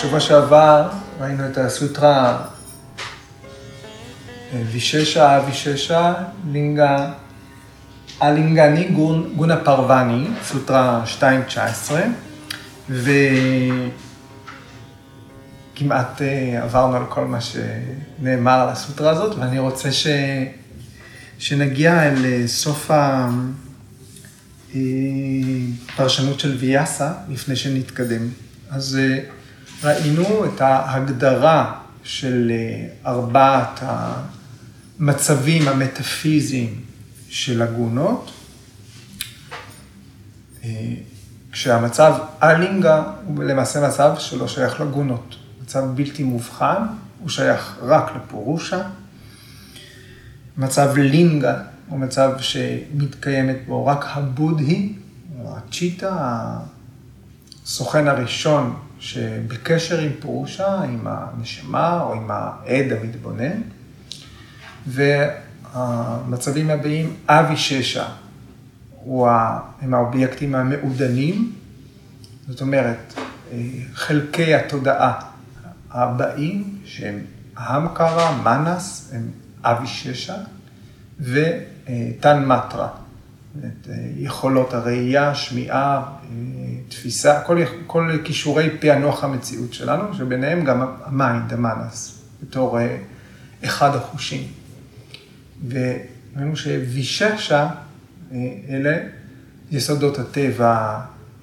בשבוע שעבר ראינו את הסוטרה ויששה אביששה לינגה אלינגני גונה פרווני, סוטרה 2.19, וכמעט אה, עברנו על כל מה שנאמר על הסוטרה הזאת, ואני רוצה ש... שנגיע אל אה, סוף הפרשנות אה, של ויאסה לפני שנתקדם. אז ראינו את ההגדרה של ארבעת המצבים המטאפיזיים של הגונות, כשהמצב אלינגה הוא למעשה מצב שלא שייך לגונות. מצב בלתי מובחן, הוא שייך רק לפורושה. מצב לינגה הוא מצב שמתקיימת בו רק הבודהי, הצ'יטה, הסוכן הראשון שבקשר עם פורושה, עם הנשמה או עם העד המתבונן. והמצבים הבאים, אבי ששה, הם האובייקטים המעודנים, זאת אומרת, חלקי התודעה הבאים, שהם המקרה, מנס, הם אביששה, וטנמטרה, יכולות הראייה, שמיעה, תפיסה, כל, כל כישורי פענוח המציאות שלנו, שביניהם גם ה mind, המנס, בתור אחד החושים. וראינו שוויששה, אלה יסודות הטבע,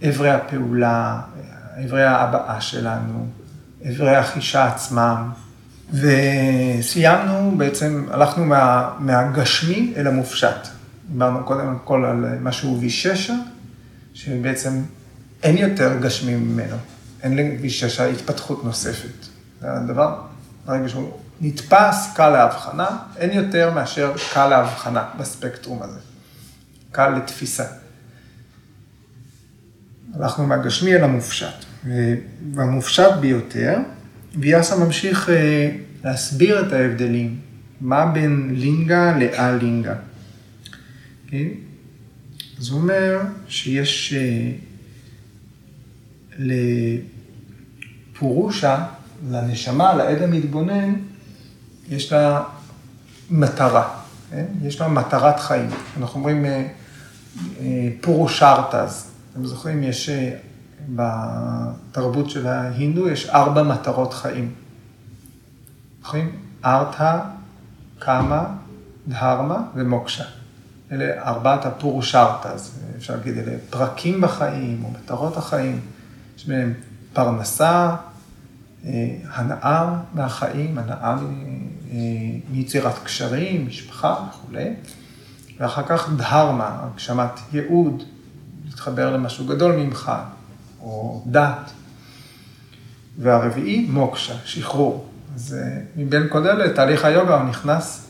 אברי הפעולה, אברי ההבעה שלנו, אברי החישה עצמם, וסיימנו בעצם, הלכנו מה, מהגשמי אל המופשט. דיברנו קודם כל על משהו ויששה, שבעצם אין יותר גשמי ממנו, אין לוויששה התפתחות נוספת. זה הדבר, ברגע שהוא נתפס, קל להבחנה, אין יותר מאשר קל להבחנה בספקטרום הזה. קל לתפיסה. הלכנו מהגשמי אל המופשט. והמופשט ביותר, ויאסה ממשיך אה, להסביר את ההבדלים, מה בין לינגה לאל-לינגה. כן? אז הוא אומר שיש אה, לפורושה, לנשמה, לעד המתבונן, יש לה מטרה, כן? יש לה מטרת חיים. אנחנו אומרים אה, פורושרטז, אתם זוכרים, יש בתרבות של ההינדו יש ארבע מטרות חיים. זוכרים? ארתא, קאמה, דהרמה ומוקשה. אלה ארבעת הפורושרטה, אז אפשר להגיד, אלה פרקים בחיים או מטרות החיים. יש בהם פרנסה, אה, הנאה מהחיים, הנאה אה, מיצירת קשרים, משפחה וכולי. ואחר כך דהרמה, הגשמת ייעוד, להתחבר למשהו גדול ממך, או דת. והרביעי, מוקשה, שחרור. אז אה, מבין כל אלה, תהליך היוגה הוא נכנס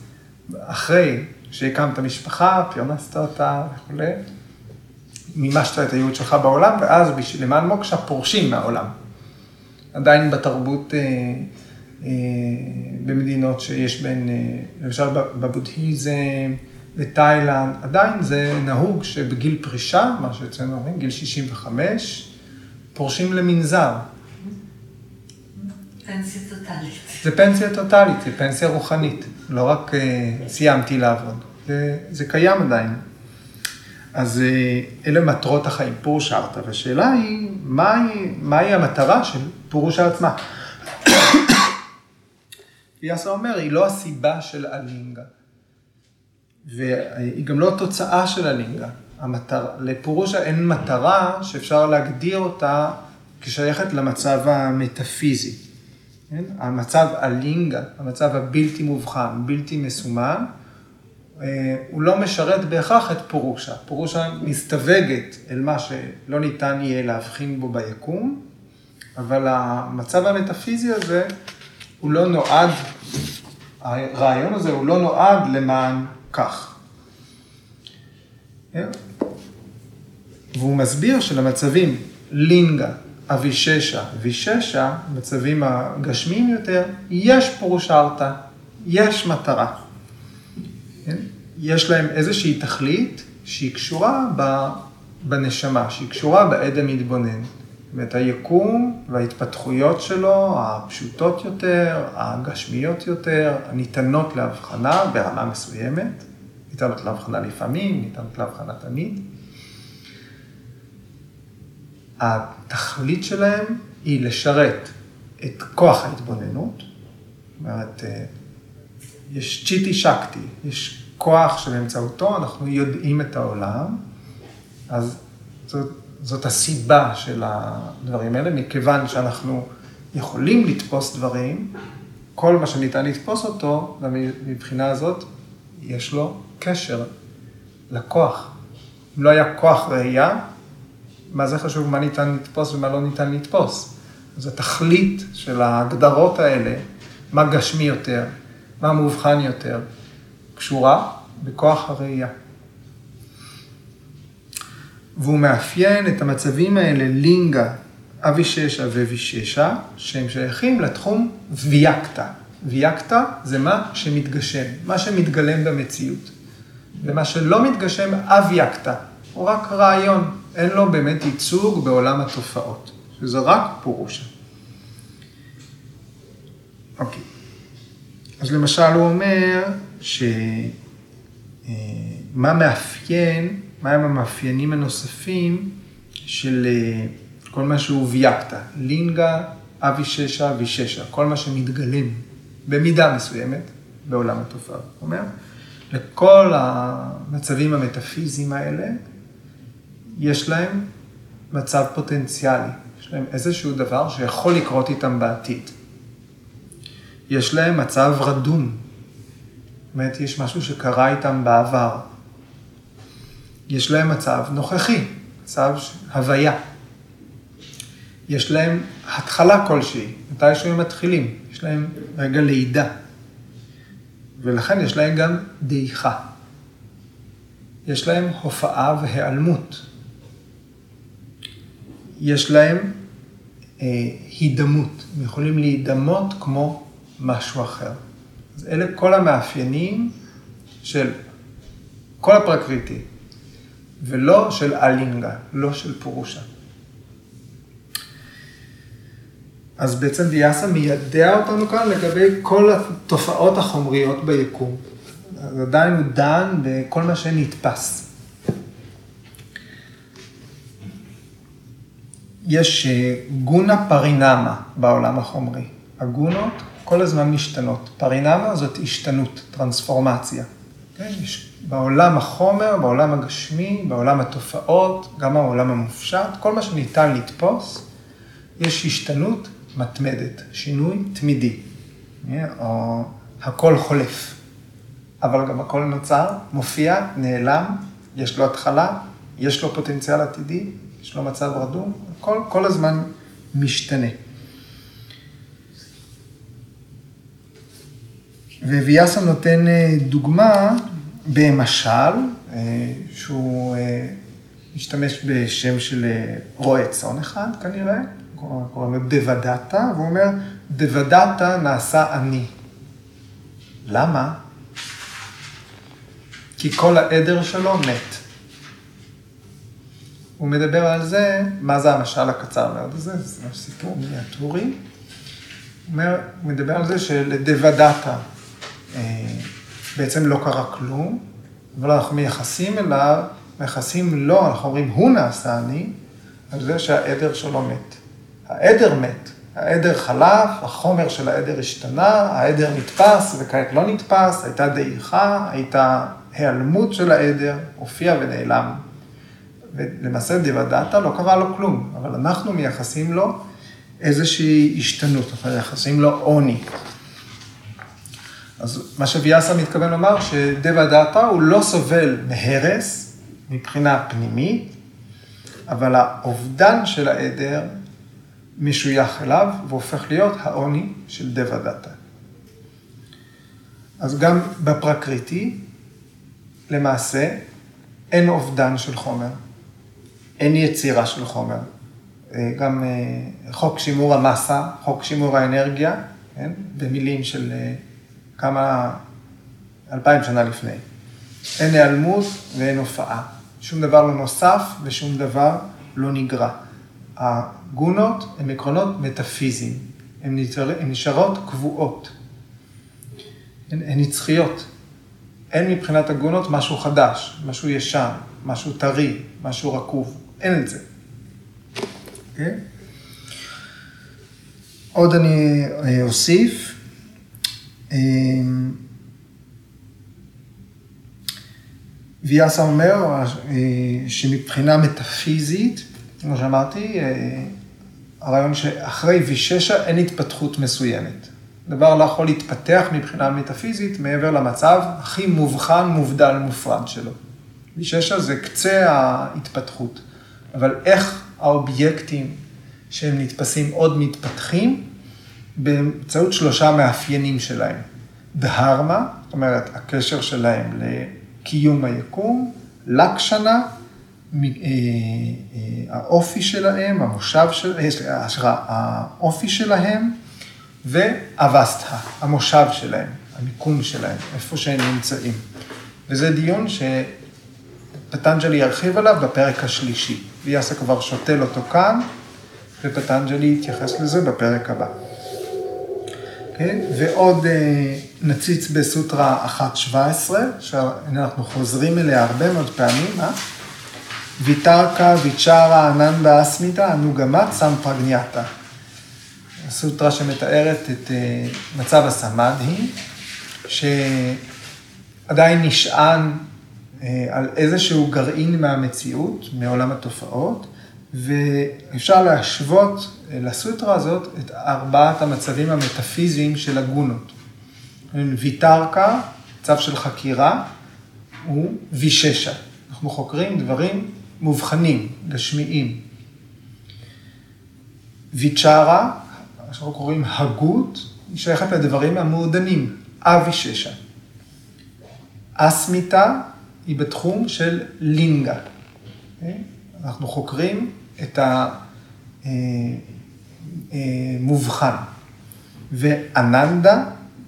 אחרי שהקמת משפחה, פרנסת אותה וכולי, מימשת את הייעוד שלך בעולם, ואז למען מוקשה פורשים מהעולם. עדיין בתרבות, אה, אה, במדינות שיש בהן, אה, למשל בבודהיזם, בתאילנד, עדיין זה נהוג שבגיל פרישה, מה שאצלנו אומרים, גיל 65, פורשים למנזר. פנסיה טוטאלית. זה פנסיה טוטאלית, זה פנסיה רוחנית, לא רק uh, סיימתי לעבוד, זה, זה קיים עדיין. אז uh, אלה מטרות החיים, פורוש ארתא, והשאלה היא, מהי, מהי המטרה של פורוש עצמה? יאסר אומר, היא לא הסיבה של הלינגה, והיא גם לא תוצאה של הלינגה. המטר... לפורושה אין מטרה שאפשר להגדיר אותה כשייכת למצב המטאפיזי. כן? המצב הלינגה, המצב הבלתי מובחן, בלתי מסומן, אה, הוא לא משרת בהכרח את פורושה. פורושה מסתווגת אל מה שלא ניתן יהיה להבחין בו ביקום, אבל המצב המטאפיזי הזה, הוא לא נועד, הרעיון הזה הוא לא נועד למען כך. והוא מסביר שלמצבים לינגה, אביששה, ויששה, מצבים הגשמיים יותר, יש פורושרתא, יש מטרה. כן? יש להם איזושהי תכלית שהיא קשורה בנשמה, שהיא קשורה בעד המתבונן. ואת היקום וההתפתחויות שלו, הפשוטות יותר, הגשמיות יותר, הניתנות להבחנה ברמה מסוימת, ניתנות להבחנה לפעמים, ניתנות להבחנה תמיד. התכלית שלהם היא לשרת את כוח ההתבוננות, זאת אומרת, אה, יש צ'יטי שקטי, יש כוח שבאמצעותו אנחנו יודעים את העולם, אז זאת, זאת הסיבה של הדברים האלה, מכיוון שאנחנו יכולים לתפוס דברים, כל מה שניתן לתפוס אותו, מבחינה הזאת, יש לו קשר לכוח. אם לא היה כוח ראייה, מה זה חשוב, מה ניתן לתפוס ומה לא ניתן לתפוס. אז התכלית של ההגדרות האלה, מה גשמי יותר, מה מאובחן יותר, קשורה בכוח הראייה. והוא מאפיין את המצבים האלה, לינגה, אביששה וויששה, שהם שייכים לתחום ויאקתא. ויאקתא זה מה שמתגשם, מה שמתגלם במציאות. ומה שלא מתגשם, אביאקתא, הוא רק רעיון, אין לו באמת ייצוג בעולם התופעות, שזה רק פורושה. אוקיי. אז למשל הוא אומר שמה אה, מאפיין, מהם המאפיינים הנוספים של אה, כל מה שהוא ויאקתא, לינגה, אביששה, אביששה, כל מה שמתגלם במידה מסוימת בעולם התופעה. הוא אומר, לכל המצבים המטאפיזיים האלה, יש להם מצב פוטנציאלי, יש להם איזשהו דבר שיכול לקרות איתם בעתיד. יש להם מצב רדום, אומרת, יש משהו שקרה איתם בעבר. יש להם מצב נוכחי, מצב הוויה. יש להם התחלה כלשהי, מתישהו הם מתחילים, יש להם רגע לידה. ולכן יש להם גם דעיכה. יש להם הופעה והיעלמות. יש להם אה, הידמות, הם יכולים להידמות כמו משהו אחר. אז אלה כל המאפיינים של כל הפרקריטי, ולא של אלינגה, לא של פורושה. אז בעצם ויאסה מיידע אותנו כאן לגבי כל התופעות החומריות ביקום. אז עדיין הוא דן בכל מה שנתפס. יש אה, גונה פרינמה בעולם החומרי. הגונות כל הזמן משתנות. פרינמה זאת השתנות, טרנספורמציה. כן? יש בעולם החומר, בעולם הגשמי, בעולם התופעות, גם בעולם המופשט, כל מה שניתן לתפוס, יש השתנות מתמדת, שינוי תמידי, או הכל חולף. אבל גם הכל נוצר, מופיע, נעלם, יש לו התחלה, יש לו פוטנציאל עתידי, יש לו מצב רדום, הכל כל הזמן משתנה. וויאסה נותן אה, דוגמה במשל, אה, שהוא אה, משתמש בשם של רועה צאן אחד כנראה, קוראים לו דוודתה, והוא אומר, דוודתה נעשה אני. למה? כי כל העדר שלו מת. הוא מדבר על זה, מה זה המשל הקצר מאוד הזה, זה סיפור מיניאטורי. הוא מדבר על זה שלדוודתה אה, בעצם לא קרה כלום, אבל אנחנו מייחסים אליו, מייחסים לו, אנחנו אומרים, הוא נעשה אני, על זה שהעדר שלו מת. העדר מת, העדר חלף, החומר של העדר השתנה, העדר נתפס וכעת לא נתפס, הייתה דעיכה, הייתה היעלמות של העדר, הופיע ונעלם. ולמעשה דיוודתה לא קרה לו כלום, אבל אנחנו מייחסים לו איזושהי השתנות, אנחנו מייחסים לו עוני. אז מה שוויאסה מתכוון לומר, שדיוודתה הוא לא סובל מהרס מבחינה פנימית, אבל האובדן של העדר משוייך אליו והופך להיות העוני של דבא דתא. אז גם בפרקריטי, למעשה, אין אובדן של חומר, אין יצירה של חומר. אה, גם אה, חוק שימור המסה, חוק שימור האנרגיה, כן? במילים של אה, כמה, אלפיים שנה לפני. אין היעלמות ואין הופעה. שום דבר לא נוסף ושום דבר לא נגרע. הגונות הן עקרונות מטאפיזיים, הן נשארות קבועות, הן, הן נצחיות. אין מבחינת הגונות משהו חדש, משהו ישן, משהו טרי, משהו רקוב, אין את זה. Okay? אוקיי? עוד אני אה, אוסיף. אה, ויאסה אומר אה, שמבחינה מטאפיזית, כמו שאמרתי, הרעיון שאחרי ויששה אין התפתחות מסוימת. דבר לא יכול להתפתח מבחינה מטאפיזית מעבר למצב הכי מובחן, מובדל, מופרד שלו. ויששה זה קצה ההתפתחות, אבל איך האובייקטים שהם נתפסים עוד מתפתחים? באמצעות שלושה מאפיינים שלהם. דהרמה, זאת אומרת, הקשר שלהם לקיום היקום, לקשנה, אה, אה, האופי שלהם, המושב של, אה, האופי שלהם, ואבסטה, המושב שלהם, המיקום שלהם, איפה שהם נמצאים. וזה דיון שפטנג'לי ירחיב עליו בפרק השלישי. ויאסה כבר שותל אותו כאן, ופטנג'לי יתייחס לזה בפרק הבא. כן? ועוד אה, נציץ בסוטרה 1.17, שאנחנו חוזרים אליה הרבה מאוד פעמים, אה? ויתרקה, ויצ'רה, אננדה אסמיתה, אנוגמת סמפרגניאטה. סוטרה שמתארת את אה, מצב הסמאדהי, שעדיין נשען על איזשהו גרעין מהמציאות, מעולם התופעות, ואפשר להשוות לסוטרה הזאת את ארבעת המצבים המטאפיזיים של הגונות. ויתרקה, צו של חקירה, הוא ויששה. אנחנו חוקרים דברים מובחנים, גשמיים. ויצ'רה, מה שאנחנו קוראים הגות, היא שייכת לדברים המעודנים, אביששה. אסמיתה היא בתחום של לינגה. אוקיי? אנחנו חוקרים את המובחן. ואננדה,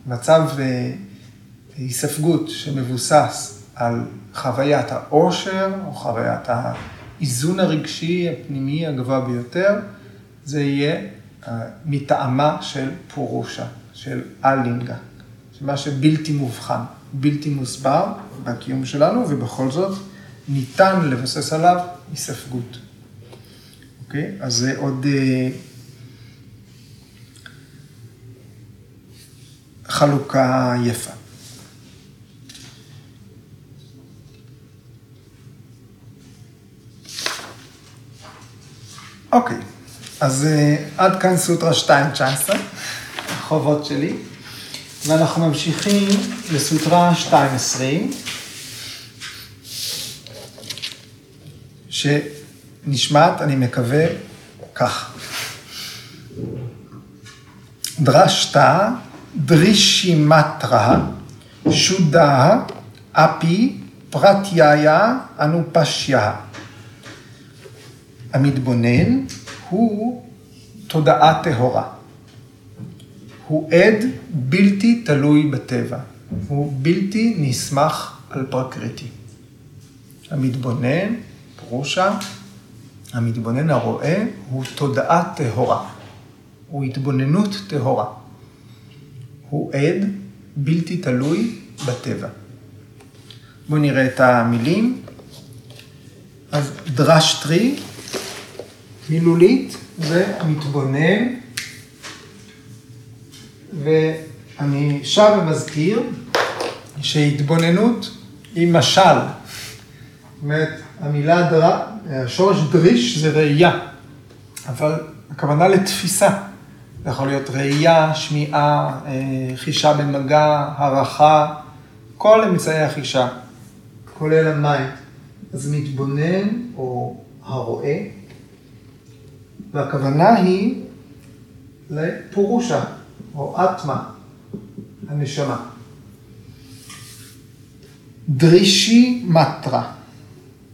מצב אה, היספגות שמבוסס על חוויית העושר, או חוויית האיזון הרגשי הפנימי הגבוה ביותר, זה יהיה אה, מטעמה של פורושה, של אלינגה, מה שבלתי מובחן, בלתי מוסבר בקיום שלנו, ובכל זאת ניתן לבסס עליו היספגות. אוקיי? אז זה עוד אה, חלוקה יפה. אוקיי, אז אה, עד כאן סוטרה 2.19, החובות שלי, ואנחנו ממשיכים לסוטרה 2.20, ש... נשמעת, אני מקווה, כך. דרשתא דרישימטרה שודה אפי פרטיהיה אנופשיה. המתבונן הוא תודעה טהורה. הוא עד בלתי תלוי בטבע. הוא בלתי נסמך על פרקריטי. המתבונן, פרושה, המתבונן הרואה הוא תודעה טהורה, הוא התבוננות טהורה. הוא עד בלתי תלוי בטבע. בואו נראה את המילים. אז דרשטרי, מילולית, זה מתבונן, ואני שב ומזכיר שהתבוננות היא משל. זאת אומרת, המילה דר... השורש דריש זה ראייה, אבל הכוונה לתפיסה. זה יכול להיות ראייה, שמיעה, אה, חישה במגע, הערכה, כל אמצעי החישה, כולל המים. אז מתבונן או הרואה, והכוונה היא לפורושה או אטמה, הנשמה. דרישי מטרה.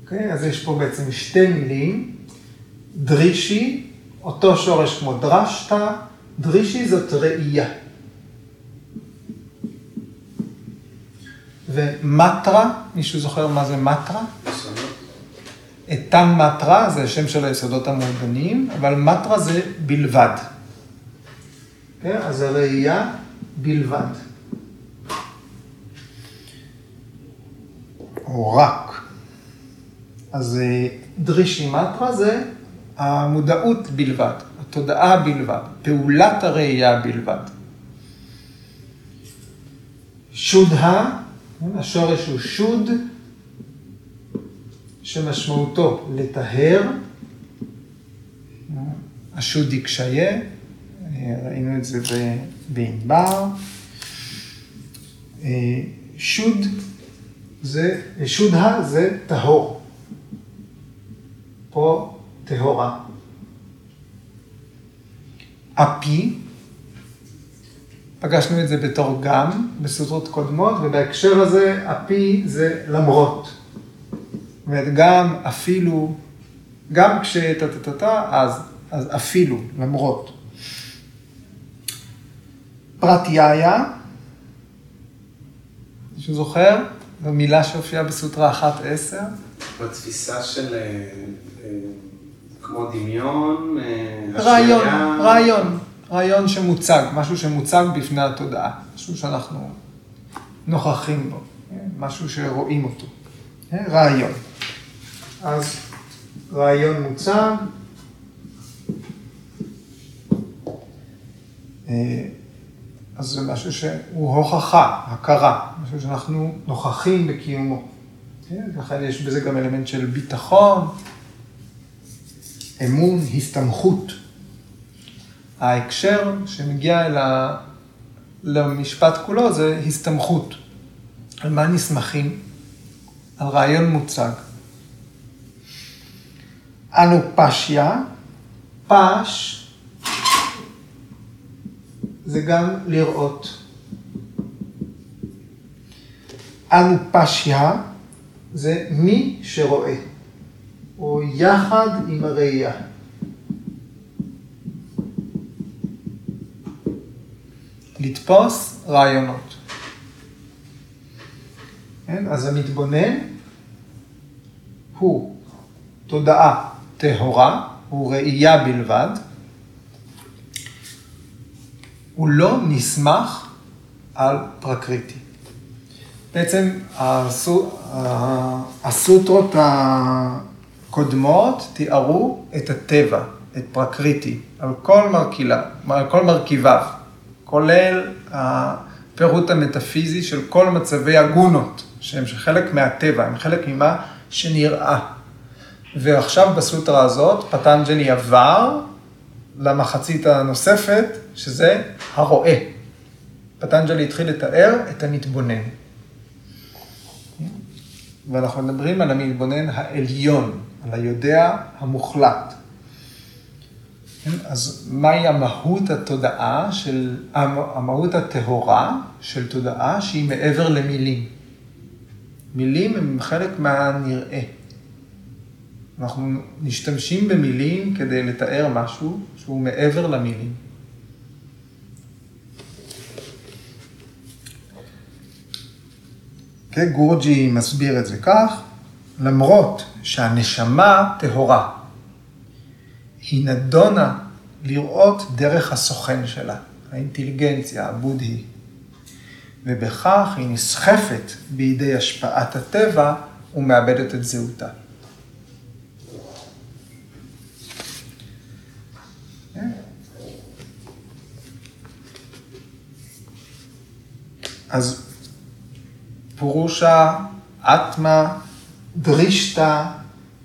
אוקיי? אז יש פה בעצם שתי מילים. דרישי, אותו שורש כמו דרשתא, דרישי זאת ראייה. ומטרה, מישהו זוכר מה זה מטרה? איתן מטרה זה השם של היסודות המעודנים, אבל מטרה זה בלבד. כן? אז הראייה בלבד. או רק. אז אה, דרישי מטרה זה המודעות בלבד, התודעה בלבד, פעולת הראייה בלבד. שודה, השורש הוא שוד, שמשמעותו לטהר, השוד יקשיה, ראינו את זה בענבר. שוד זה, שודה זה טהור. פה טהורה. אפי, פגשנו את זה בתור גם בסוטרות קודמות, ובהקשר הזה אפי זה למרות. זאת אומרת, גם אפילו, גם כשטה-טה-טה, אז, אז אפילו, למרות. פרט יאיה, מישהו זוכר? זו מילה שהופיעה בסוטרה 1-10. בתפיסה של אה, כמו דמיון, אה, רעיון, רעיון, רעיון שמוצג, משהו שמוצג בפני התודעה, משהו שאנחנו נוכחים בו, משהו שרואים אותו, רעיון. אז רעיון מוצג. אז זה משהו שהוא הוכחה, הכרה, משהו שאנחנו נוכחים בקיומו. כן? לכן יש בזה גם אלמנט של ביטחון, אמון, הסתמכות. ההקשר שמגיע אל ה... למשפט כולו זה הסתמכות. על מה נסמכים? על רעיון מוצג. אנו פשיה, פש זה גם לראות. אנו פשיה זה מי שרואה, או יחד עם הראייה. לתפוס רעיונות. כן? אז המתבונן הוא תודעה טהורה, הוא ראייה בלבד, הוא לא נסמך על פרקריטי. בעצם הסוטרות הקודמות תיארו את הטבע, את פרקריטי, על כל, מרכילה, על כל מרכיביו, כולל הפירוט המטאפיזי של כל מצבי הגונות, שהם חלק מהטבע, הם חלק ממה שנראה. ועכשיו בסוטרה הזאת, פטנג'לי עבר למחצית הנוספת, שזה הרואה. פטנג'לי התחיל לתאר את המתבונן. ואנחנו מדברים על המתבונן העליון, על היודע המוחלט. אז מהי המהות התודעה של, המהות הטהורה של תודעה שהיא מעבר למילים? מילים הם חלק מהנראה. אנחנו משתמשים במילים כדי לתאר משהו שהוא מעבר למילים. כן, גורג'י מסביר את זה כך, למרות שהנשמה טהורה, היא נדונה לראות דרך הסוכן שלה, האינטליגנציה, הבודהי, ובכך היא נסחפת בידי השפעת הטבע ומאבדת את זהותה. אז פורושה, אטמה, דרישתא,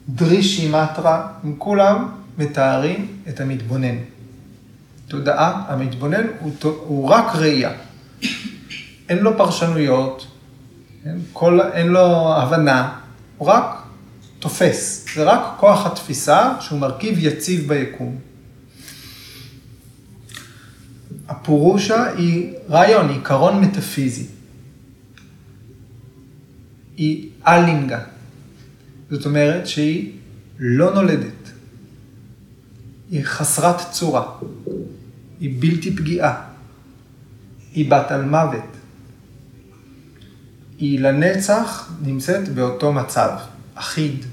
דרישי מטרה, הם כולם מתארים את המתבונן. תודעה, המתבונן הוא, הוא רק ראייה. אין לו פרשנויות, אין, כל, אין לו הבנה, הוא רק תופס. זה רק כוח התפיסה שהוא מרכיב יציב ביקום. הפורושה היא רעיון, עיקרון מטאפיזי. היא אלינגה. זאת אומרת שהיא לא נולדת. היא חסרת צורה. היא בלתי פגיעה. היא בת על מוות. היא לנצח נמצאת באותו מצב, אחיד,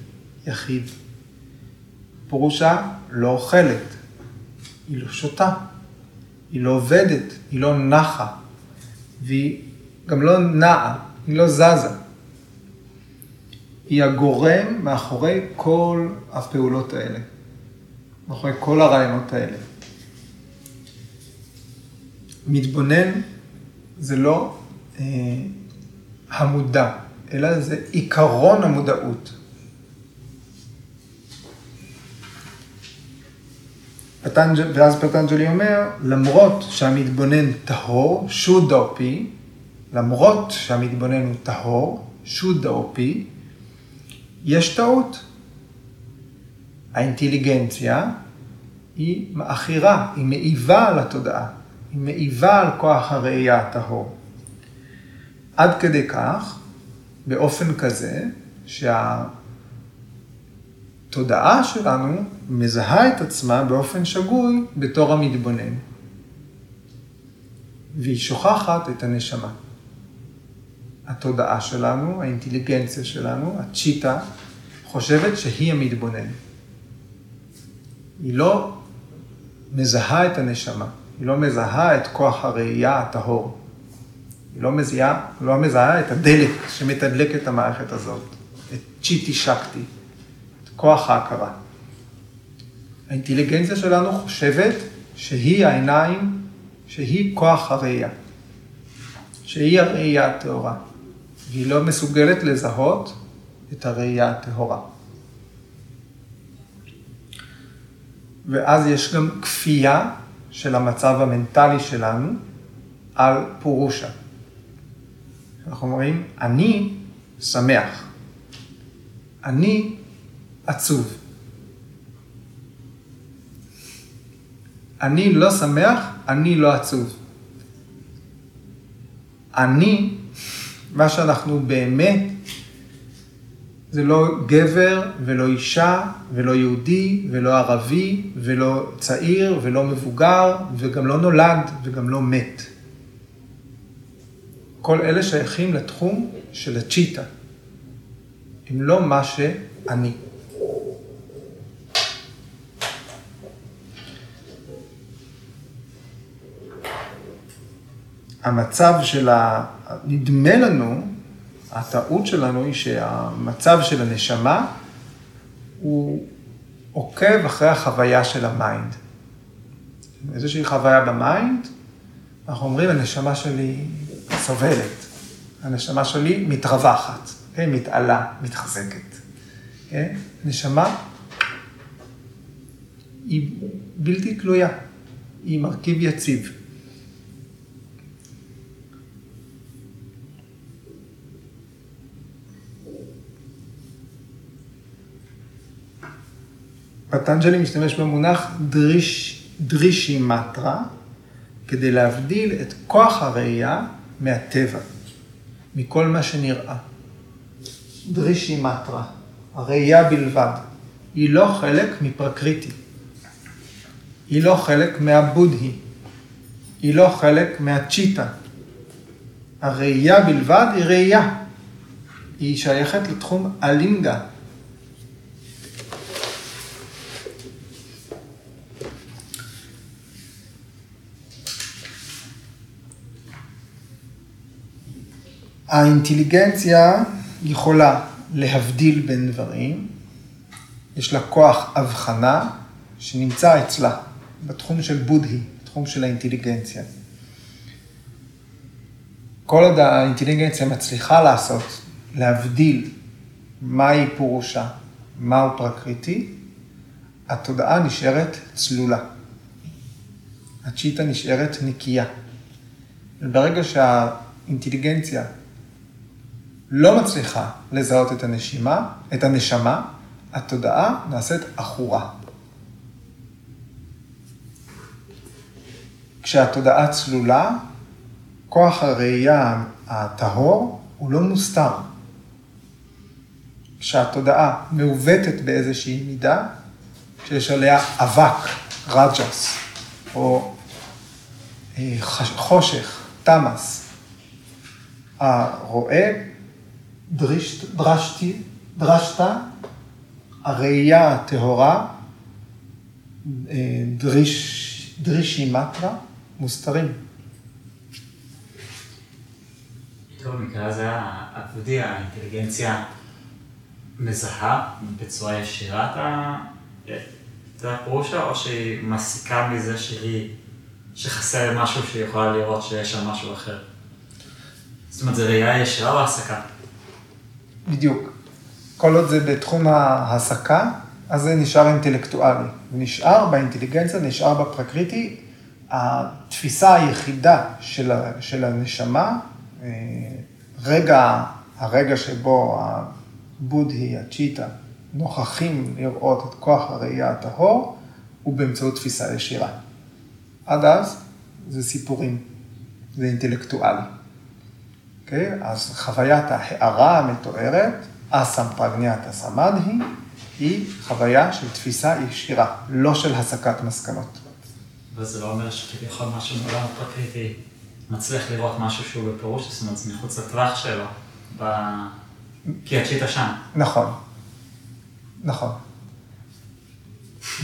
יחיד. פורושה לא אוכלת, היא לא שותה, היא לא עובדת, היא לא נחה, והיא גם לא נעה, היא לא זזה. היא הגורם מאחורי כל הפעולות האלה, מאחורי כל הרעיונות האלה. מתבונן זה לא אה, המודע, אלא זה עיקרון המודעות. פטנג'... ואז פטנג'לי אומר, למרות שהמתבונן טהור, שודאופי, למרות שהמתבונן הוא טהור, שודאופי, יש טעות. האינטליגנציה היא מעכירה, היא מעיבה על התודעה, היא מעיבה על כוח הראייה הטהור. עד כדי כך, באופן כזה, שהתודעה שלנו מזהה את עצמה באופן שגוי בתור המתבונן. והיא שוכחת את הנשמה. התודעה שלנו, האינטליגנציה שלנו, הצ'יטה, חושבת שהיא המתבונן. היא לא מזהה את הנשמה, היא לא מזהה את כוח הראייה הטהור. היא לא מזהה, לא מזהה את הדלק שמתדלק את המערכת הזאת, את צ'יטי שקטי, את כוח ההכרה. האינטליגנציה שלנו חושבת שהיא העיניים, שהיא כוח הראייה, שהיא הראייה הטהורה. והיא לא מסוגלת לזהות את הראייה הטהורה. ואז יש גם כפייה של המצב המנטלי שלנו על פורושה. אנחנו אומרים, אני שמח, אני עצוב. אני לא שמח, אני לא עצוב. אני מה שאנחנו באמת, זה לא גבר ולא אישה ולא יהודי ולא ערבי ולא צעיר ולא מבוגר וגם לא נולד וגם לא מת. כל אלה שייכים לתחום של הצ'יטה. הם לא מה שאני. המצב של ה... נדמה לנו, הטעות שלנו היא שהמצב של הנשמה הוא עוקב אחרי החוויה של ה mind. איזושהי חוויה ב mind, אנחנו אומרים, הנשמה שלי סובלת, הנשמה שלי מתרווחת, כן? מתעלה, מתחזקת. כן? נשמה היא בלתי תלויה, היא מרכיב יציב. פטנג'לי משתמש במונח דריש, דרישי מטרה, כדי להבדיל את כוח הראייה מהטבע, מכל מה שנראה. דרישי מטרה, הראייה בלבד, היא לא חלק מפרקריטי, היא לא חלק מהבודהי, היא לא חלק מהצ'יטה. הראייה בלבד היא ראייה, היא שייכת לתחום הלינגה, האינטליגנציה יכולה להבדיל בין דברים, יש לה כוח הבחנה שנמצא אצלה, בתחום של בודהי, בתחום של האינטליגנציה. כל עוד האינטליגנציה מצליחה לעשות, להבדיל מהי פורושה, מהו פרקריטי, התודעה נשארת צלולה. הצ'יטה נשארת נקייה. וברגע שהאינטליגנציה לא מצליחה לזהות את הנשימה, את הנשמה, התודעה נעשית עכורה. כשהתודעה צלולה, כוח הראייה הטהור הוא לא מוסתר. כשהתודעה מעוותת באיזושהי מידה, כשיש עליה אבק, רג'ס, או אה, חושך, תמאס, הרואה דרשת, דרשתי, דרשת, הראייה הטהורה, אה, דריש, דרישי מטרה, מוסתרים. טוב, במקרה הזה העבודי, האינטליגנציה מזהה בצורה ישירה את הפרושה, או שהיא מסיקה מזה שהיא, שחסר משהו שהיא יכולה לראות שיש שם משהו אחר? זאת אומרת, זה ראייה ישירה או הסקה? בדיוק. כל עוד זה בתחום ההסקה, אז זה נשאר אינטלקטואלי. נשאר באינטליגנציה, נשאר בפרקריטי, התפיסה היחידה של, של הנשמה, אה, רגע, הרגע שבו הבודהי, הצ'יטה, נוכחים לראות את כוח הראייה הטהור, הוא באמצעות תפיסה ישירה. עד אז זה סיפורים, זה אינטלקטואלי. Okay? אוקיי? אז חוויית ההערה המתוארת, אסם פרגניאטה סמדהי, היא חוויה של תפיסה ישירה, לא של הסקת מסקנות. וזה לא אומר שכביכול משהו מעולם הפרקריטי מצליח לראות משהו שהוא בפירוש, זאת אומרת, זה מחוץ לטווח שלו, ב... כי הצ'יטה שם. נכון, נכון.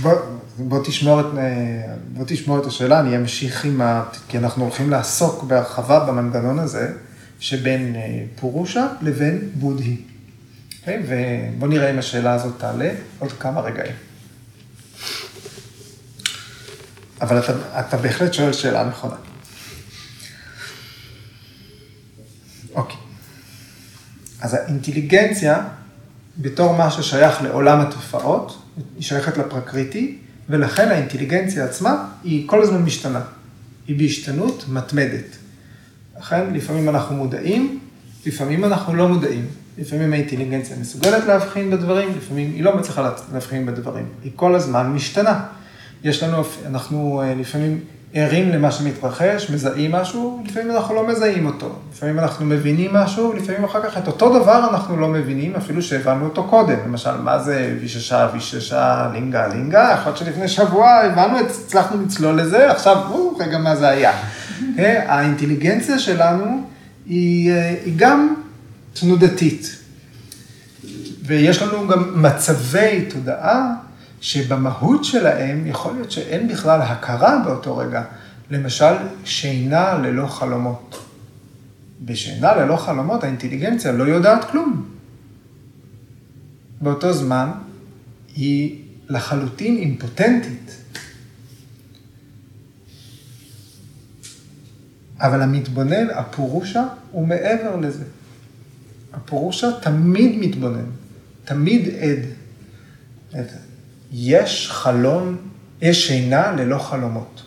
בוא, בוא, תשמור את, בוא תשמור את השאלה, אני אמשיך עם ה... כי אנחנו הולכים לעסוק בהרחבה במנגנון הזה, שבין אה, פורושה לבין בודהי. Okay, אוקיי? ובוא נראה אם השאלה הזאת תעלה עוד כמה רגעים. אבל אתה, אתה בהחלט שואל שאלה נכונה. אוקיי. אז האינטליגנציה, בתור מה ששייך לעולם התופעות, היא שייכת לפרקריטי, ולכן האינטליגנציה עצמה היא כל הזמן משתנה. היא בהשתנות מתמדת. לכן לפעמים אנחנו מודעים, לפעמים אנחנו לא מודעים. לפעמים האינטליגנציה מסוגלת להבחין בדברים, לפעמים היא לא מצליחה להבחין בדברים. היא כל הזמן משתנה. יש לנו, אנחנו אה, לפעמים ערים למה שמתרחש, מזהים משהו, לפעמים אנחנו לא מזהים אותו. לפעמים אנחנו מבינים משהו, לפעמים אחר כך את אותו דבר אנחנו לא מבינים, אפילו שהבנו אותו קודם. למשל, מה זה ויששה, ויששה, לינגה, לינגה, יכול להיות שלפני שבוע הבנו, הצלחנו לצלול לזה, עכשיו, או, רגע, מה זה היה. האינטליגנציה שלנו היא, אה, היא גם תנודתית. ויש לנו גם מצבי תודעה שבמהות שלהם יכול להיות שאין בכלל הכרה באותו רגע. למשל, שינה ללא חלומות. בשינה ללא חלומות האינטליגנציה לא יודעת כלום. באותו זמן היא לחלוטין אימפוטנטית. אבל המתבונן, הפורושה, הוא מעבר לזה. הפורושה תמיד מתבונן, תמיד עד. יש חלום, יש שינה ללא חלומות.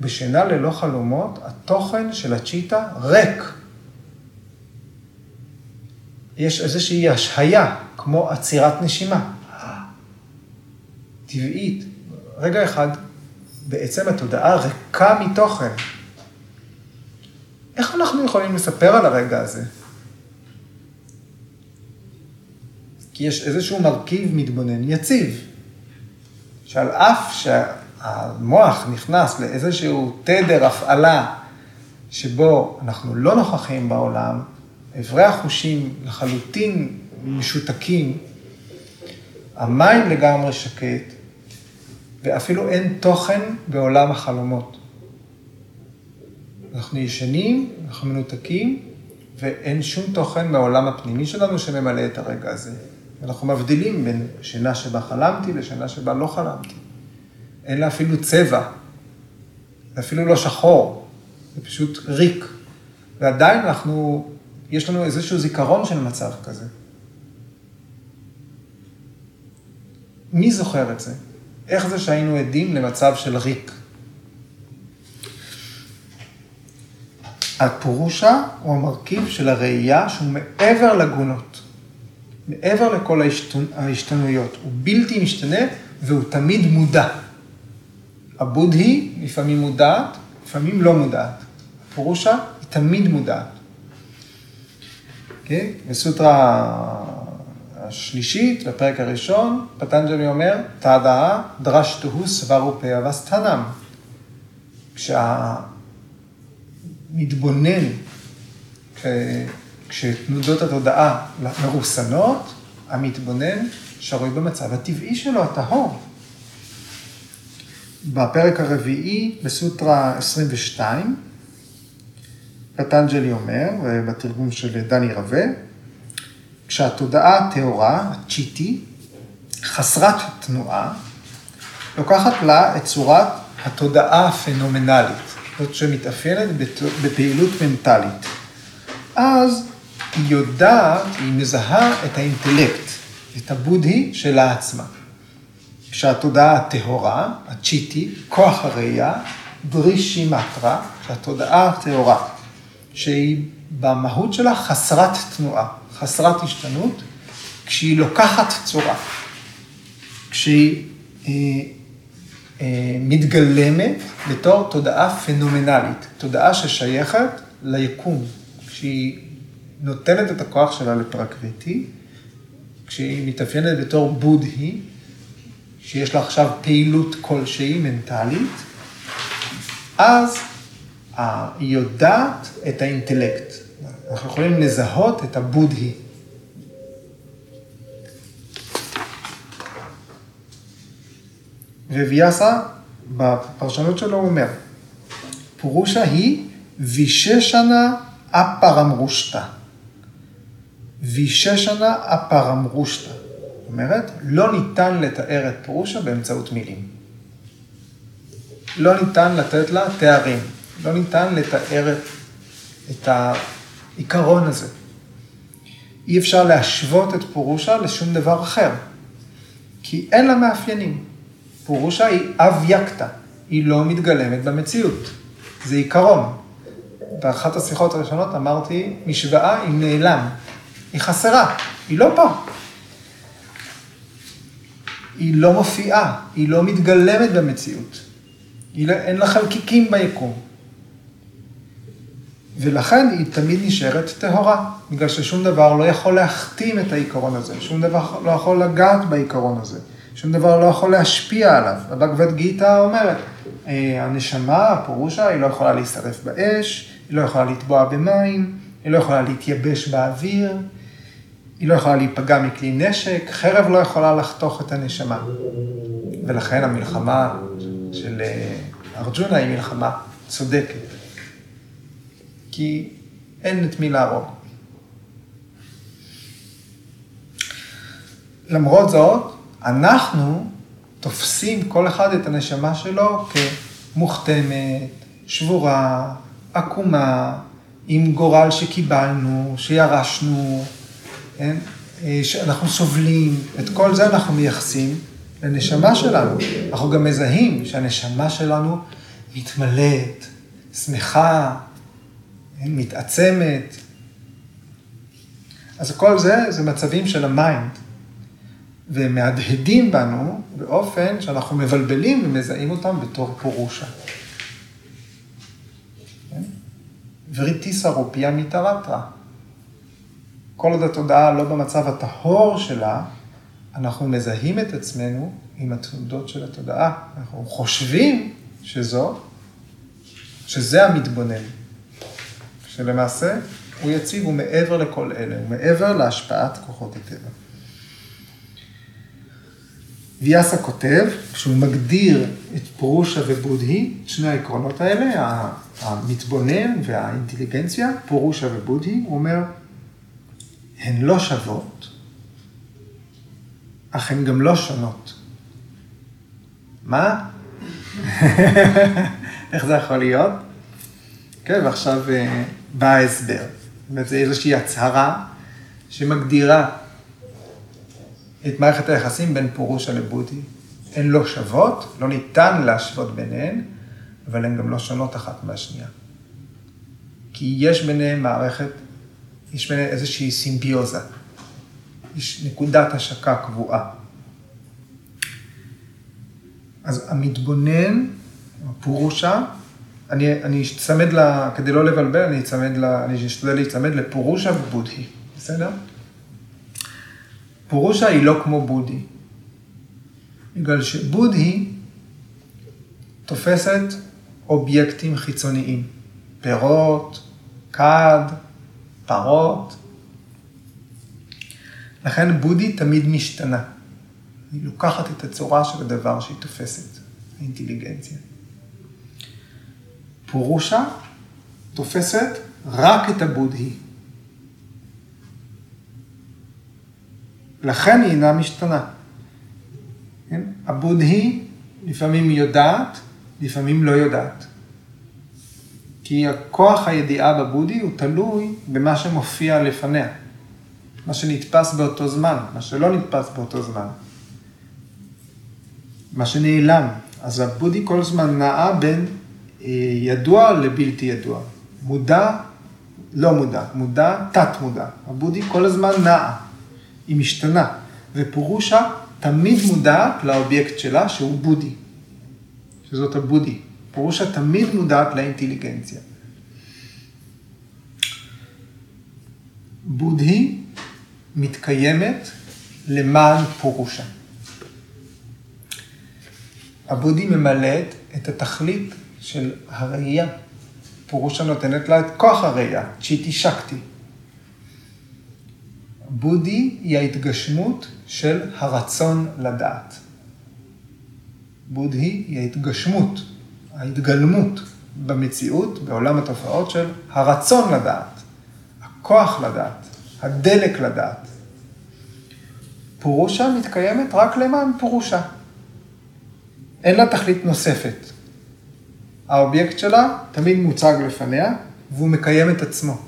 בשינה ללא חלומות, התוכן של הצ'יטה ריק. יש איזושהי השהיה, כמו עצירת נשימה. טבעית. רגע אחד, בעצם התודעה ריקה מתוכן. איך אנחנו יכולים לספר על הרגע הזה? כי יש איזשהו מרכיב מתבונן יציב, שעל אף שהמוח נכנס לאיזשהו תדר הפעלה שבו אנחנו לא נוכחים בעולם, אברי החושים לחלוטין משותקים, המים לגמרי שקט, ואפילו אין תוכן בעולם החלומות. אנחנו ישנים, אנחנו מנותקים, ואין שום תוכן מהעולם הפנימי שלנו שממלא את הרגע הזה. אנחנו מבדילים בין שינה שבה חלמתי לשינה שבה לא חלמתי. אין לה אפילו צבע, אפילו לא שחור, זה פשוט ריק. ועדיין אנחנו, יש לנו איזשהו זיכרון של מצב כזה. מי זוכר את זה? איך זה שהיינו עדים למצב של ריק? הפורושה הוא המרכיב של הראייה שהוא מעבר לגונות. מעבר לכל ההשתנויות, הוא בלתי משתנה והוא תמיד מודע. הבודהי לפעמים מודעת, לפעמים לא מודעת. הפורושה היא תמיד מודעת. Okay? אוקיי? בסוטרה השלישית, בפרק הראשון, פטנג'לי אומר, תעדה דרשתוהו סברופה אבסטנם. כשהמתבונן, כשתנודות התודעה מרוסנות, המתבונן שרוי במצב הטבעי שלו, הטהור. בפרק הרביעי, בסוטרה 22, פטנג'לי אומר, בתרגום של דני רווה, כשהתודעה הטהורה, הצ'יטי, חסרת תנועה, לוקחת לה את צורת התודעה הפנומנלית, זאת שמתאפיינת בפעילות מנטלית. אז היא יודעת, היא מזהה את האינטלקט, את הבודהי שלה עצמה. כשהתודעה הטהורה, הצ'יטי, כוח הראייה, דרישי מטרה, שהתודעה הטהורה, שהיא במהות שלה חסרת תנועה, חסרת השתנות, כשהיא לוקחת צורה, כשהיא אה, מתגלמת בתור תודעה פנומנלית, תודעה ששייכת ליקום, כשהיא נותנת את הכוח שלה לפרקריטי, כשהיא מתאפיינת בתור בודהי, שיש לה עכשיו פעילות כלשהי מנטלית, אז היא יודעת את האינטלקט. אנחנו יכולים לזהות את הבודהי. וויאסה, בפרשנות שלו הוא אומר, פורושה היא ויששנה אפרמרושתא. ויששנה אפרמרושתא. זאת אומרת, לא ניתן לתאר את פורושה באמצעות מילים. לא ניתן לתת לה תארים. לא ניתן לתאר את, את העיקרון הזה. אי אפשר להשוות את פורושה לשום דבר אחר, כי אין לה מאפיינים. פורושה היא אביקתא, היא לא מתגלמת במציאות. זה עיקרון. באחת השיחות הראשונות אמרתי, משוואה היא נעלם, היא חסרה, היא לא פה. היא לא מופיעה, היא לא מתגלמת במציאות. היא לא, אין לה חלקיקים ביקום. ולכן היא תמיד נשארת טהורה, בגלל ששום דבר לא יכול להחתים את העיקרון הזה, שום דבר לא יכול לגעת בעיקרון הזה, שום דבר לא יכול להשפיע עליו. הבגבד גיתא אומרת, אה, הנשמה, הפירושה, היא לא יכולה להישרף באש, היא לא יכולה לטבוע במים, היא לא יכולה להתייבש באוויר, היא לא יכולה להיפגע מכלי נשק, חרב לא יכולה לחתוך את הנשמה. ולכן המלחמה של אה, ארג'ונה היא מלחמה צודקת. כי אין את מי להרוג. למרות זאת, אנחנו תופסים כל אחד את הנשמה שלו כמוכתמת, שבורה, עקומה, עם גורל שקיבלנו, שירשנו, כן? שאנחנו סובלים, את כל זה אנחנו מייחסים לנשמה שלנו. אנחנו גם מזהים שהנשמה שלנו מתמלאת, שמחה, מתעצמת. אז כל זה, זה מצבים של ה mind. והם מהדהדים בנו באופן שאנחנו מבלבלים ומזהים אותם בתור פורושה. כן? וריטי סרופיה. כל עוד התודעה לא במצב הטהור שלה, אנחנו מזהים את עצמנו עם התנודות של התודעה. אנחנו חושבים שזו, שזה המתבונן. שלמעשה הוא יציב, הוא מעבר לכל אלה, הוא מעבר להשפעת כוחות הטבע. ויאסה כותב, כשהוא מגדיר את פורושה ובודהי, שני העקרונות האלה, המתבונן והאינטליגנציה, פורושה ובודהי, הוא אומר, הן לא שוות, אך הן גם לא שונות. מה? איך זה יכול להיות? כן, ועכשיו אה, בא ההסבר. זאת אומרת, זה איזושהי הצהרה שמגדירה את מערכת היחסים בין פורושה לבודי. הן לא שוות, לא ניתן להשוות ביניהן, אבל הן גם לא שונות אחת מהשנייה. כי יש ביניהן מערכת, יש ביניהן איזושהי סימביוזה. יש נקודת השקה קבועה. אז המתבונן, הפורושה, אני, אני אצמד ל... כדי לא לבלבל, אני אצמד ל... אני אשתדל להצמד לפורושה ובודהי, בסדר? פורושה היא לא כמו בודהי. בגלל שבודהי תופסת אובייקטים חיצוניים, פירות, כד, פרות. לכן בודי תמיד משתנה. היא לוקחת את הצורה של הדבר שהיא תופסת, האינטליגנציה. פורושה תופסת רק את הבודהי. לכן היא אינה משתנה. כן? הבודהי לפעמים יודעת, לפעמים לא יודעת. כי הכוח הידיעה בבודי הוא תלוי במה שמופיע לפניה. מה שנתפס באותו זמן, מה שלא נתפס באותו זמן. מה שנעלם. אז הבודי כל הזמן נעה בין אה, ידוע לבלתי ידוע. מודע, לא מודע, מודע, תת מודע. הבודי כל הזמן נעה, היא משתנה. ופורושה תמיד מודעת לאובייקט שלה, שהוא בודי, שזאת הבודי. פירושה תמיד מודעת לאינטליגנציה. בודהי מתקיימת למען פורושה. הבודי ממלאת את התכלית של הראייה. פורושה נותנת לה את כוח הראייה, צ'יטי שקטי. בודי היא ההתגשמות של הרצון לדעת. בודהי היא ההתגשמות, ההתגלמות במציאות, בעולם התופעות של הרצון לדעת, הכוח לדעת, הדלק לדעת. פורושה מתקיימת רק למען פורושה. אין לה תכלית נוספת. האובייקט שלה תמיד מוצג לפניה, והוא מקיים את עצמו.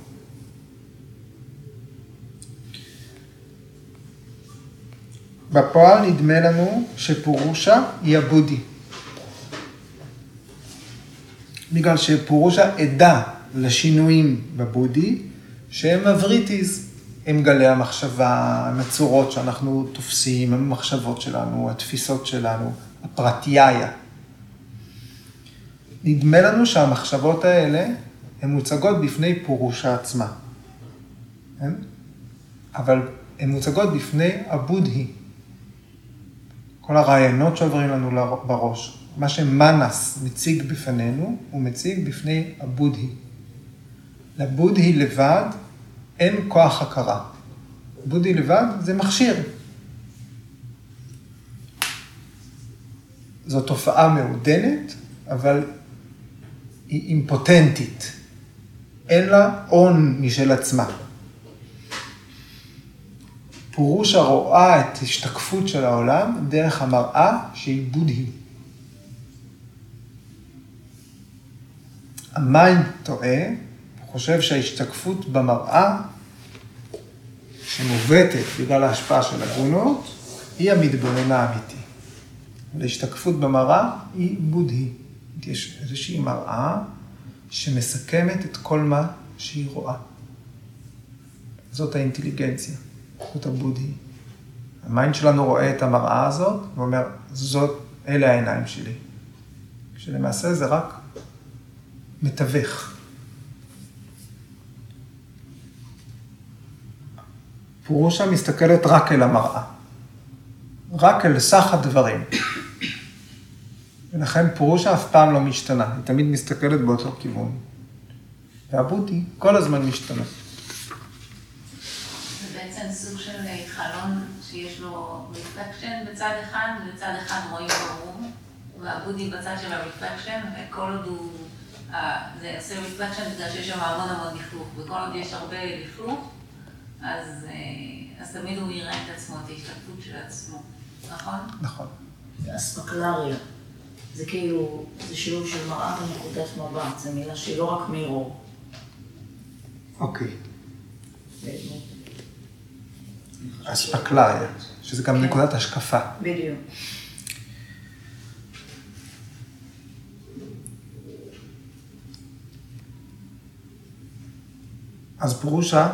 בפועל נדמה לנו שפורושה היא הבודי. בגלל שפורושה עדה לשינויים בבודי, שהם הווריטיז, הם גלי המחשבה, הם הצורות שאנחנו תופסים, הם המחשבות שלנו, התפיסות שלנו, הפרטיהיה. נדמה לנו שהמחשבות האלה הן מוצגות בפני פורושה עצמה. כן? אבל הן מוצגות בפני הבודהי. כל הרעיונות שעוברים לנו בראש, מה שמנס מציג בפנינו, הוא מציג בפני הבודהי. לבודהי לבד אין כוח הכרה. בודהי לבד זה מכשיר. זו תופעה מעודנת, אבל היא אימפוטנטית. אין לה הון משל עצמה. פורושה רואה את השתקפות של העולם דרך המראה שהיא בודהי. ה mind טועה, הוא חושב שההשתקפות במראה, שמעוותת בגלל ההשפעה של הגונות, היא המתבונן האמיתי. והשתקפות במראה היא בודהי. יש איזושהי מראה שמסכמת את כל מה שהיא רואה. זאת האינטליגנציה. זאת הבודהי. ה mind שלנו רואה את המראה הזאת, ואומר, זאת, אלה העיניים שלי. כשלמעשה זה רק מתווך. פורושה מסתכלת רק אל המראה, רק אל סך הדברים. ולכן פורושה אף פעם לא משתנה, היא תמיד מסתכלת באותו כיוון. והבודהי כל הזמן משתנה. סוג של אה, חלון שיש לו reflection בצד אחד, ובצד אחד רואים ברור, והבודהי בצד של ה reflection, וכל עוד הוא, זה עושה reflection בגלל שיש שם המון המון לכלוך, וכל עוד יש הרבה לכלוך, אז, אה, אז תמיד הוא יראה את עצמו, את ההשתקפות של עצמו, נכון? נכון. אספקלריה. זה כאילו, זה שילוב של מראה ונקודת מבט, זו מילה שהיא לא רק מירור. אוקיי. אספקלריה, שזה גם נקודת השקפה. בדיוק. אז פרושה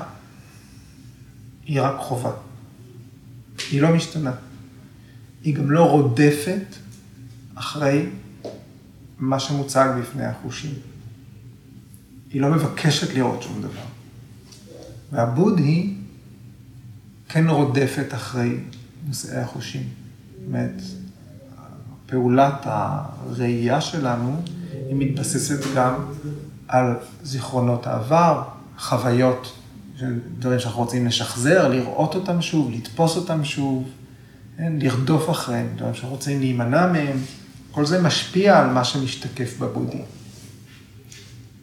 היא רק חובה. היא לא משתנה. היא גם לא רודפת אחרי מה שמוצג בפני החושים. היא לא מבקשת לראות שום דבר. והבודהי כן רודפת אחרי נושאי החושים. זאת אומרת, פעולת הראייה שלנו, היא מתבססת גם על זיכרונות העבר, חוויות דברים שאנחנו רוצים לשחזר, לראות אותם שוב, לתפוס אותם שוב, כן? לרדוף אחריהם, דברים שאנחנו רוצים להימנע מהם, כל זה משפיע על מה שמשתקף בבודי.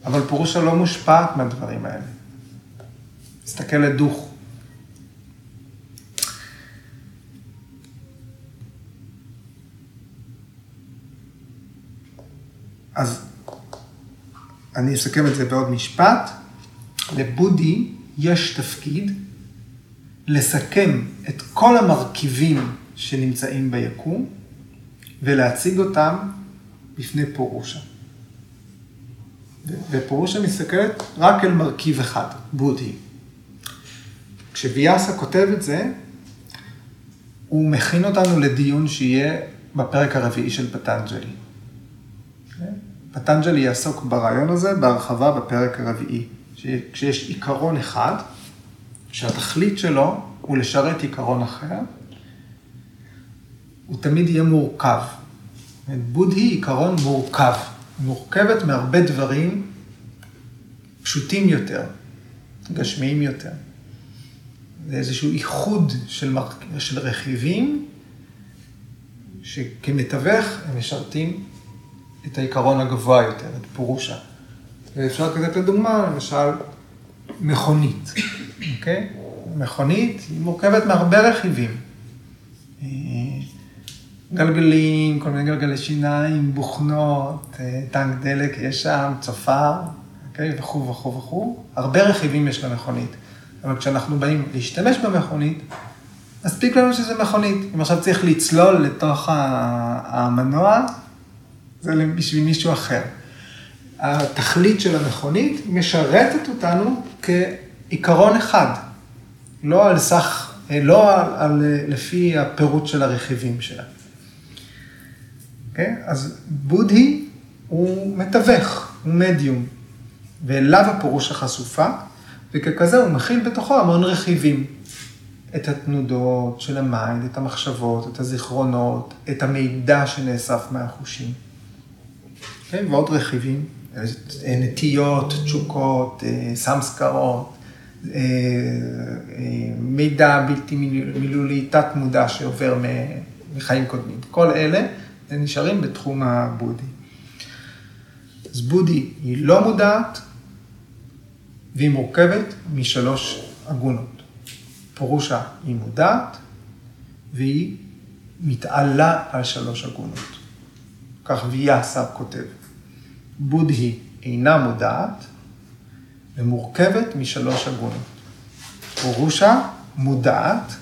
אבל פירושה לא מושפעת מהדברים האלה. תסתכל לדוך. אז אני אסכם את זה בעוד משפט. לבודי יש תפקיד לסכם את כל המרכיבים שנמצאים ביקום ולהציג אותם בפני פורושה. ופורושה מסתכלת רק אל מרכיב אחד, בודי. כשוויאסה כותב את זה, הוא מכין אותנו לדיון שיהיה בפרק הרביעי של פטנג'לי. פטנג'לי יעסוק ברעיון הזה בהרחבה בפרק הרביעי. כשיש עיקרון אחד, שהתכלית שלו הוא לשרת עיקרון אחר, הוא תמיד יהיה מורכב. בודהי עיקרון מורכב, מורכבת מהרבה דברים פשוטים יותר, גשמיים יותר. זה איזשהו איחוד של, מר... של רכיבים, שכמתווך הם משרתים את העיקרון הגבוה יותר, את פורושה. ואפשר לתת לדוגמה, למשל, מכונית, אוקיי? מכונית היא מורכבת מהרבה רכיבים. אה, גלגלים, כל מיני גלגלי שיניים, בוכנות, אה, טנק דלק יש שם, צופר, אוקיי? וכו' וכו' וכו'. הרבה רכיבים יש למכונית. אבל כשאנחנו באים להשתמש במכונית, מספיק לנו שזה מכונית. אם עכשיו צריך לצלול לתוך המנוע, זה בשביל מישהו אחר. התכלית של המכונית משרתת אותנו כעיקרון אחד, לא על סך, לא על, על, לפי הפירוט של הרכיבים שלה. Okay? אוקיי? אז בודהי הוא מתווך, הוא מדיום, ואליו הפורושה חשופה, וככזה הוא מכיל בתוכו המון רכיבים. את התנודות של ה mind, את המחשבות, את הזיכרונות, את המידע שנאסף מהחושים. אוקיי? ועוד רכיבים נטיות, תשוקות, אה, סמסקרות, אה, אה, מידע בלתי מילולי, תת מודע שעובר מחיים קודמים. כל אלה נשארים בתחום הבודי. אז בודי היא לא מודעת והיא מורכבת משלוש אגונות. פורושה היא מודעת והיא מתעלה על שלוש אגונות. כך ויאסר כותב. בודהי אינה מודעת ומורכבת משלוש אגונות. פורושה מודעת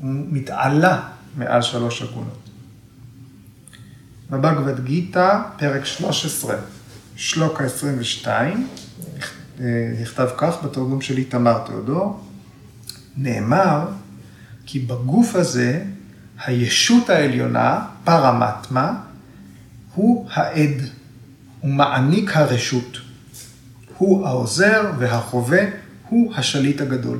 ומתעלה מעל שלוש אגונות. בבגבד גיתא, פרק 13, שלוקה 22, נכתב כך בתרגום של איתמר תיאודור, נאמר כי בגוף הזה הישות העליונה, פרמטמה, הוא העד. הוא מעניק הרשות. הוא העוזר והחווה, הוא השליט הגדול.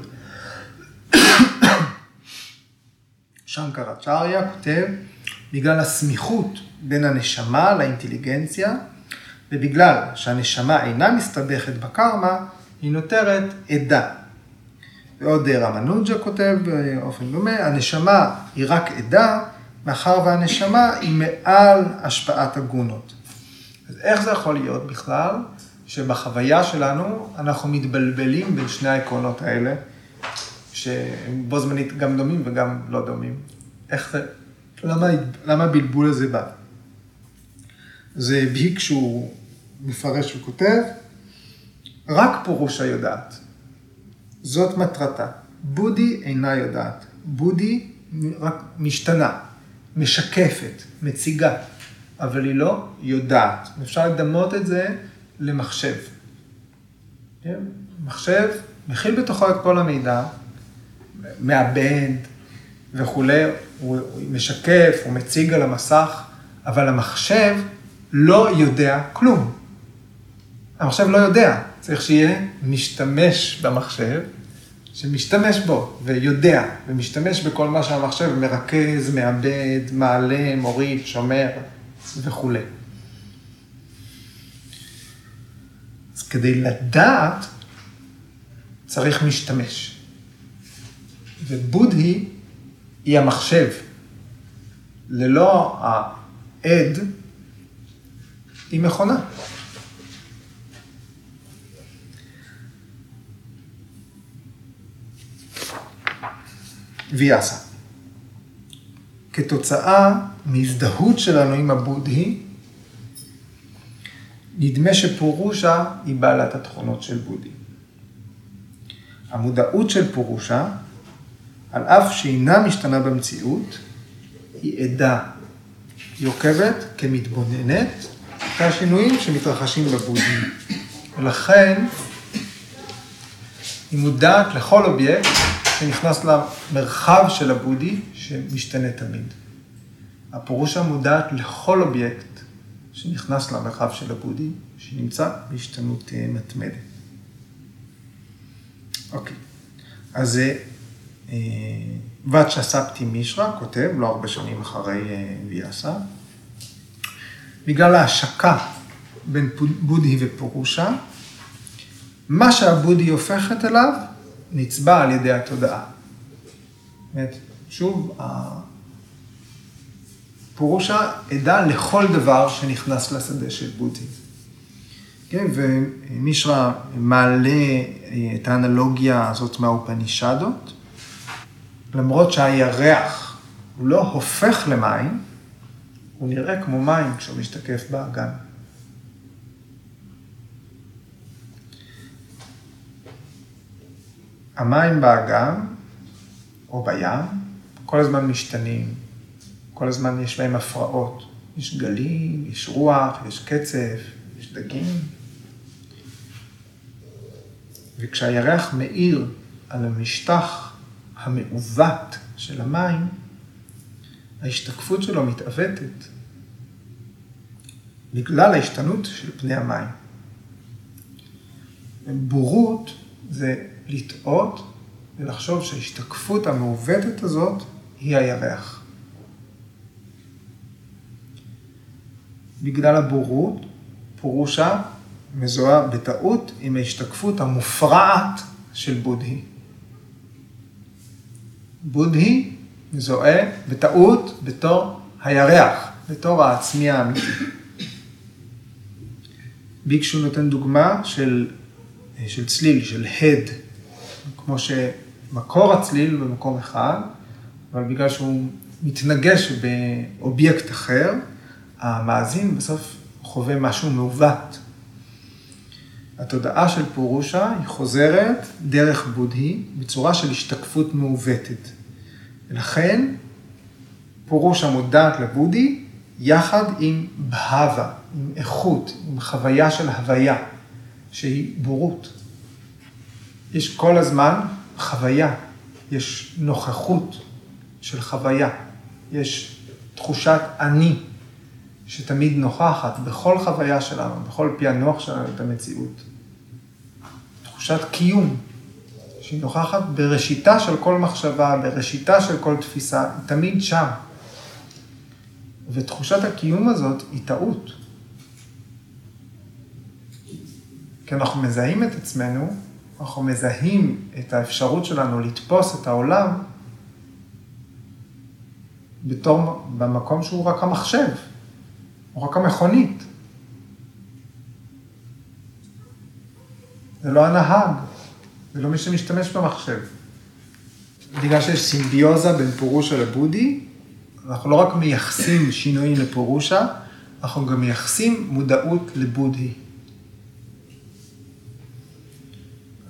שנקרצ'ריה כותב, בגלל הסמיכות בין הנשמה לאינטליגנציה, ובגלל שהנשמה אינה מסתבכת בקרמה, היא נותרת עדה. ועוד רמנוג'ה כותב באופן דומה, הנשמה היא רק עדה, מאחר והנשמה היא מעל השפעת הגונות. אז איך זה יכול להיות בכלל, שבחוויה שלנו אנחנו מתבלבלים בין שני העקרונות האלה, שהם בו זמנית גם דומים וגם לא דומים. איך זה, למה, למה הבלבול הזה בא? זה בי כשהוא מפרש וכותב, רק פורושה יודעת. זאת מטרתה. בודי אינה יודעת. בודי רק משתנה, משקפת, מציגה. אבל היא לא יודעת. אפשר לדמות את זה למחשב. כן? מחשב מכיל בתוכו את כל המידע, מעבד וכולי, הוא משקף, הוא מציג על המסך, אבל המחשב לא יודע כלום. המחשב לא יודע, צריך שיהיה משתמש במחשב, שמשתמש בו ויודע, ומשתמש בכל מה שהמחשב מרכז, מעבד, מעלה, מוריד, שומר. וכולי. אז כדי לדעת, צריך משתמש. ובודהי היא המחשב. ללא העד, היא מכונה. ויאסה. כתוצאה מהזדהות שלנו עם הבודהי, נדמה שפורושה היא בעלת התכונות של בודהי. המודעות של פורושה, על אף שאינה משתנה במציאות, היא עדה. היא עוקבת כמתבוננת את השינויים שמתרחשים בבודהי. ולכן היא מודעת לכל אובייקט שנכנס למרחב של הבודהי שמשתנה תמיד. הפורושה מודעת לכל אובייקט שנכנס למרחב של הבודהי, שנמצא בהשתנות אה, מתמדת. אוקיי, אז זה אה, ואצ'ספטי מישרא כותב, לא הרבה שנים אחרי אה, ויאסה, בגלל ההשקה בין בודהי ופירושה, מה שהבודהי הופכת אליו נצבע על ידי התודעה. באמת, שוב, פירושה עדה לכל דבר שנכנס לשדה של בודי. כן, ומישרא מעלה אה, את האנלוגיה הזאת מהאופנישדות, למרות שהירח הוא לא הופך למים, הוא נראה כמו מים כשהוא משתקף באגן. המים באגם או בים כל הזמן משתנים, כל הזמן יש בהם הפרעות. יש גלים, יש רוח, יש קצף, יש דגים. וכשהירח מאיר על המשטח המעוות של המים, ההשתקפות שלו מתעוותת בגלל ההשתנות של פני המים. בורות זה לטעות ולחשוב שההשתקפות המעוותת הזאת היא הירח. בגלל הבורות, פורושה מזוהה בטעות עם ההשתקפות המופרעת של בודהי. בודהי מזוהה בטעות בתור הירח, בתור העצמי האמיתי. ביקשו נותן דוגמה של, של צליל, של הד, כמו שמקור הצליל במקום אחד, אבל בגלל שהוא מתנגש באובייקט אחר, המאזין בסוף חווה משהו מעוות. התודעה של פורושה היא חוזרת דרך בודהי בצורה של השתקפות מעוותת. ולכן פורושה מודעת לבודהי יחד עם בהבה, עם איכות, עם חוויה של הוויה, שהיא בורות. יש כל הזמן חוויה, יש נוכחות של חוויה, יש תחושת אני שתמיד נוכחת בכל חוויה שלנו, בכל פענוח שלנו את המציאות. תחושת קיום, שהיא נוכחת בראשיתה של כל מחשבה, בראשיתה של כל תפיסה, היא תמיד שם. ותחושת הקיום הזאת היא טעות. כי אנחנו מזהים את עצמנו אנחנו מזהים את האפשרות שלנו לתפוס את העולם בתור, במקום שהוא רק המחשב, הוא רק המכונית. זה לא הנהג, זה לא מי שמשתמש במחשב. בגלל שיש סימביוזה בין פורושה לבודי, אנחנו לא רק מייחסים שינויים לפורושה, אנחנו גם מייחסים מודעות לבודי.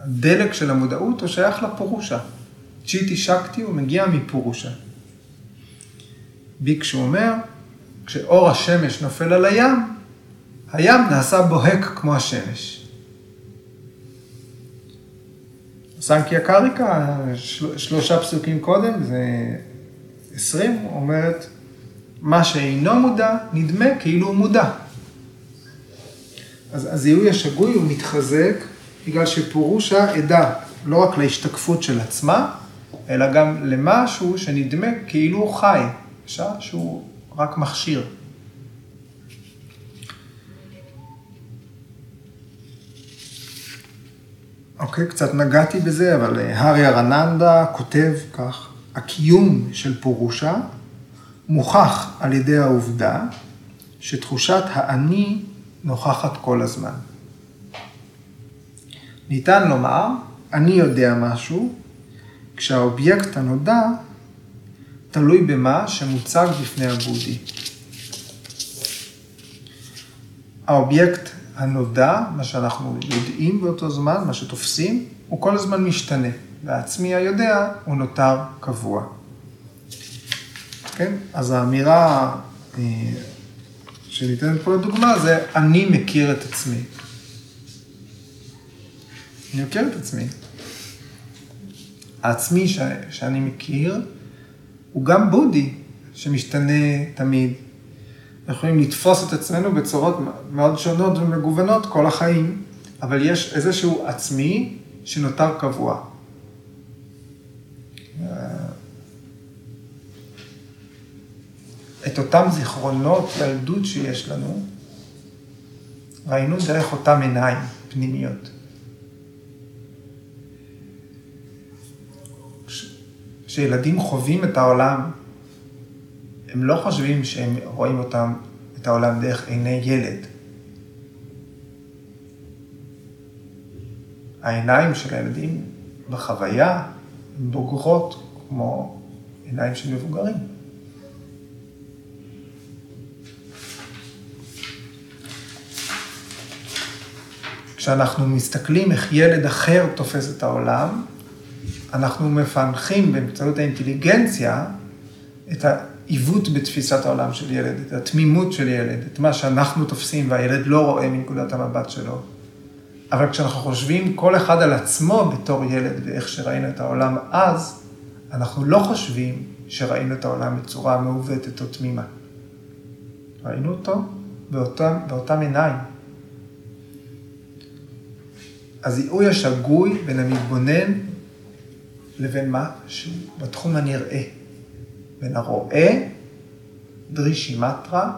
הדלק של המודעות הוא שייך לפורושה. צ'יטי שקטי הוא מגיע מפורושה. ביקשו אומר, כשאור השמש נופל על הים, הים נעשה בוהק כמו השמש. סנקיה קריקה, של, שלושה פסוקים קודם, זה עשרים, אומרת, מה שאינו מודע, נדמה כאילו הוא מודע. אז הזיהוי השגוי הוא מתחזק בגלל שפורושה עדה לא רק להשתקפות של עצמה, אלא גם למשהו שנדמה כאילו הוא חי, בשעה שהוא רק מכשיר. אוקיי, קצת נגעתי בזה, אבל אה, הארי ארננדה כותב כך, הקיום של פורושה מוכח על ידי העובדה שתחושת האני נוכחת כל הזמן. ניתן לומר, אני יודע משהו, כשהאובייקט הנודע תלוי במה שמוצג בפני הבודהי. האובייקט הנודע, מה שאנחנו יודעים באותו זמן, מה שתופסים, הוא כל הזמן משתנה, והעצמי היודע הוא נותר קבוע. כן? אז האמירה אה, שניתנת פה לדוגמה זה, אני מכיר את עצמי. אני מכיר את עצמי. העצמי ש, שאני מכיר הוא גם בודי שמשתנה תמיד. אנחנו יכולים לתפוס את עצמנו בצורות מאוד שונות ומגוונות כל החיים, אבל יש איזשהו עצמי שנותר קבוע. את אותם זיכרונות לילדות שיש לנו, ראינו דרך אותם עיניים פנימיות. כשילדים חווים את העולם, הם לא חושבים שהם רואים אותם, את העולם דרך עיני ילד. העיניים של הילדים בחוויה הן בוגרות כמו עיניים של מבוגרים. כשאנחנו מסתכלים איך ילד אחר תופס את העולם, אנחנו מפענחים באמצעות האינטליגנציה את העיוות בתפיסת העולם של ילד, את התמימות של ילד, את מה שאנחנו תופסים והילד לא רואה מנקודת המבט שלו. אבל כשאנחנו חושבים כל אחד על עצמו בתור ילד ואיך שראינו את העולם אז, אנחנו לא חושבים שראינו את העולם בצורה מעוותת או תמימה. ראינו אותו באותם, באותם עיניים. הזיהוי השגוי בין המתבונן לבין מה שהוא בתחום הנראה. בין הרואה, דרישימטרה,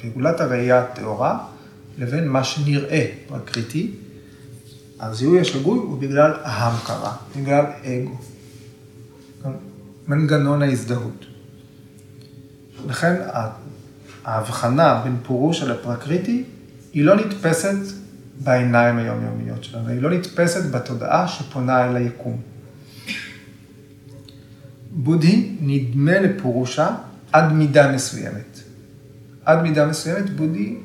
פעולת הראייה הטהורה, לבין מה שנראה, פרקריטי. הזיהוי השגוי הוא בגלל ההמקרה, בגלל אגו. מנגנון ההזדהות. לכן ההבחנה בין פורושה לפרקריטי היא לא נתפסת בעיניים היומיומיות שלנו, היא לא נתפסת בתודעה שפונה אל היקום. בודהי נדמה לפורושה עד מידה מסוימת. עד מידה מסוימת בודהי,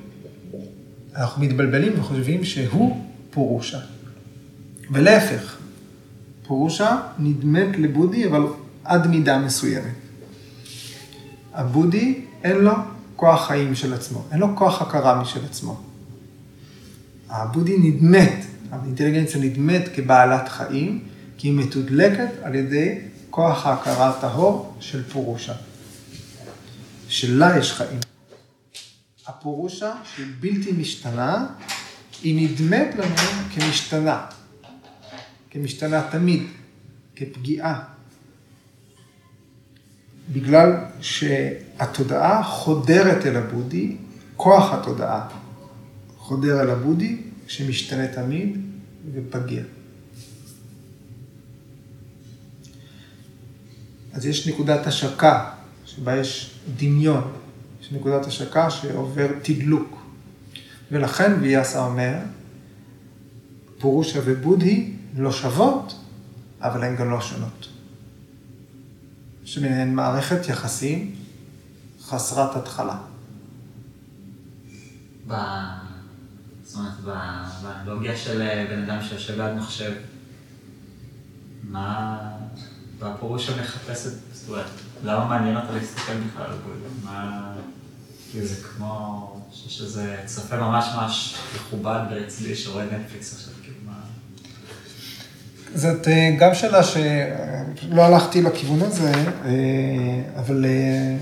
אנחנו מתבלבלים וחושבים שהוא פורושה. ולהפך, פורושה נדמת לבודהי, אבל עד מידה מסוימת. הבודהי אין לו כוח חיים של עצמו, אין לו כוח הכרה משל עצמו. הבודהי נדמת, האינטליגנציה נדמת כבעלת חיים, כי היא מתודלקת על ידי כוח ההכרה הטהור של פורושה, שלה יש חיים. הפורושה שהיא בלתי משתנה, היא נדמת לנו כמשתנה, כמשתנה תמיד, כפגיעה. בגלל שהתודעה חודרת אל הבודי, כוח התודעה חודר אל הבודי, שמשתנה תמיד ופגיע. אז יש נקודת השקה, שבה יש דמיון, יש נקודת השקה שעובר תדלוק. ולכן ויאסה אומר, פורושה ובודהי לא שוות, אבל הן גם לא שונות. שביניהן מערכת יחסים חסרת התחלה. ב... זאת אומרת, באנלוגיה של בן אדם שיושב ליד מחשב, מה... והפירוש שמחפשת, זאת אומרת, למה מעניין אותה להסתכל בכלל על גולדה? מה... כאילו זה כמו, שיש איזה צופה ממש ממש מכובד ורציני שרואה נטפליקס עכשיו, כאילו מה... זאת אה, גם שאלה שלא הלכתי לכיוון הזה, אה, אבל אה,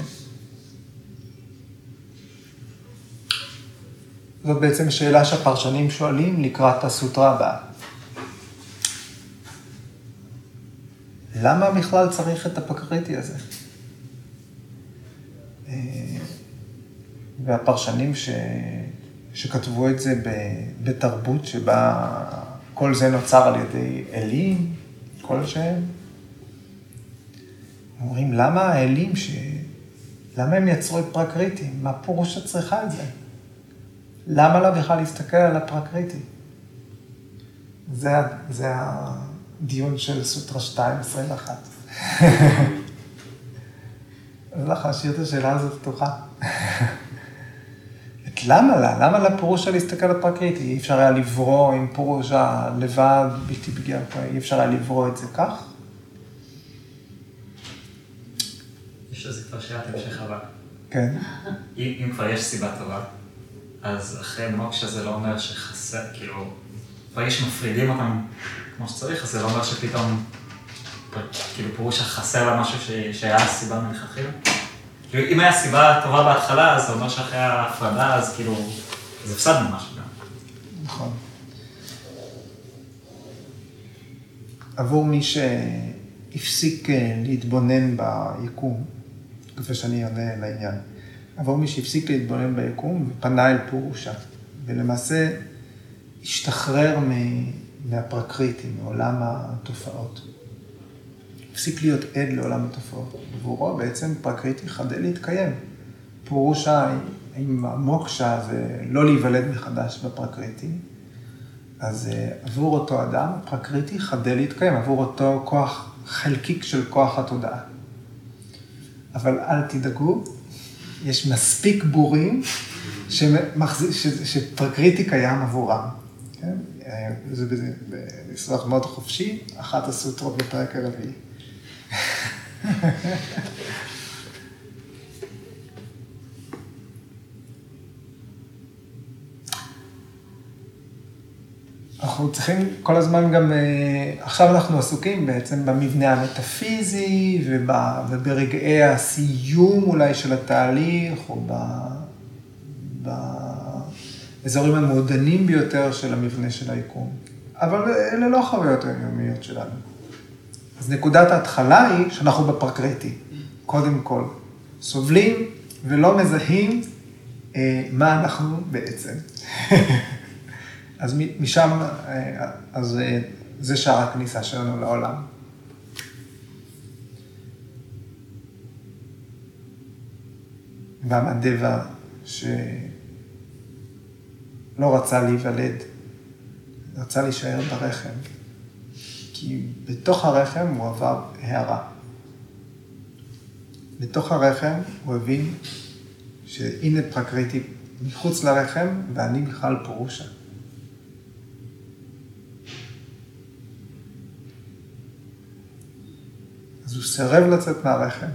זאת בעצם שאלה שהפרשנים שואלים לקראת הסוטרה הבאה. למה בכלל צריך את הפקריטי הזה? אה, והפרשנים ש... שכתבו את זה בתרבות שבה כל זה נוצר על ידי אלים כלשהם. אומרים, למה האלים ש... למה הם יצרו את פרקריטי? מה פירוש צריכה את זה? למה לה בכלל להסתכל על הפרקריטי? זה, זה הדיון של סוטרה 2.21. אז לך להשאיר את השאלה הזאת פתוחה. את למה לה? למה לה פירושה להסתכל על פרקריטי? אי אפשר היה לברוא עם פירושה לבד, בלתי פגיעה, אי אפשר היה לברוא את זה כך? יש לזה כבר שאלת המשך הבא. כן. אם, אם כבר יש סיבה טובה, אז אחרי מוקשה זה לא אומר שחסר, כאילו, ברגע שמפרידים אותם כמו שצריך, אז זה לא אומר שפתאום, כאילו, פירוש החסר לה משהו. שהיה סיבה מלכתחילה. כאילו, אם היה סיבה טובה בהתחלה, אז זה אומר שאחרי ההפרדה, אז כאילו, אז הפסדנו משהו גם. נכון. עבור מי שהפסיק אה, להתבונן ביקום, כפי שאני עונה לעניין, עבור מי שהפסיק להתבונן ביקום ופנה אל פורושה, ולמעשה השתחרר מהפרקריטי, מעולם התופעות. הפסיק להיות עד לעולם התופעות. עבורו בעצם פרקריטי חדל להתקיים. פורושה עם המוקשה לא להיוולד מחדש בפרקריטי, אז אה, עבור אותו אדם, פרקריטי חדל להתקיים, עבור אותו כוח, חלקיק של כוח התודעה. אבל אל תדאגו, יש מספיק בורים שמחז... ש... שפרקריטי קיים עבורם. כן? זה בניסוח מאוד חופשי, אחת הסוטרות בפרק הרביעי. אנחנו צריכים כל הזמן גם, אה, עכשיו אנחנו עסוקים בעצם במבנה המטאפיזי וברגעי הסיום אולי של התהליך, או באזורים המעודנים ביותר של המבנה של היקום. אבל אלה לא החוויות היומיות שלנו. אז נקודת ההתחלה היא שאנחנו בפרקריטי, קודם כל. סובלים ולא מזהים אה, מה אנחנו בעצם. אז משם, אה, אז אה, זה שער הכניסה שלנו לעולם. והמדבה שלא רצה להיוולד, רצה להישאר ברחם, כי בתוך הרחם הוא עבר הערה. בתוך הרחם הוא הבין שהנה פרקריטי מחוץ לרחם ואני בכלל פרושה. אז הוא סירב לצאת מהרחם.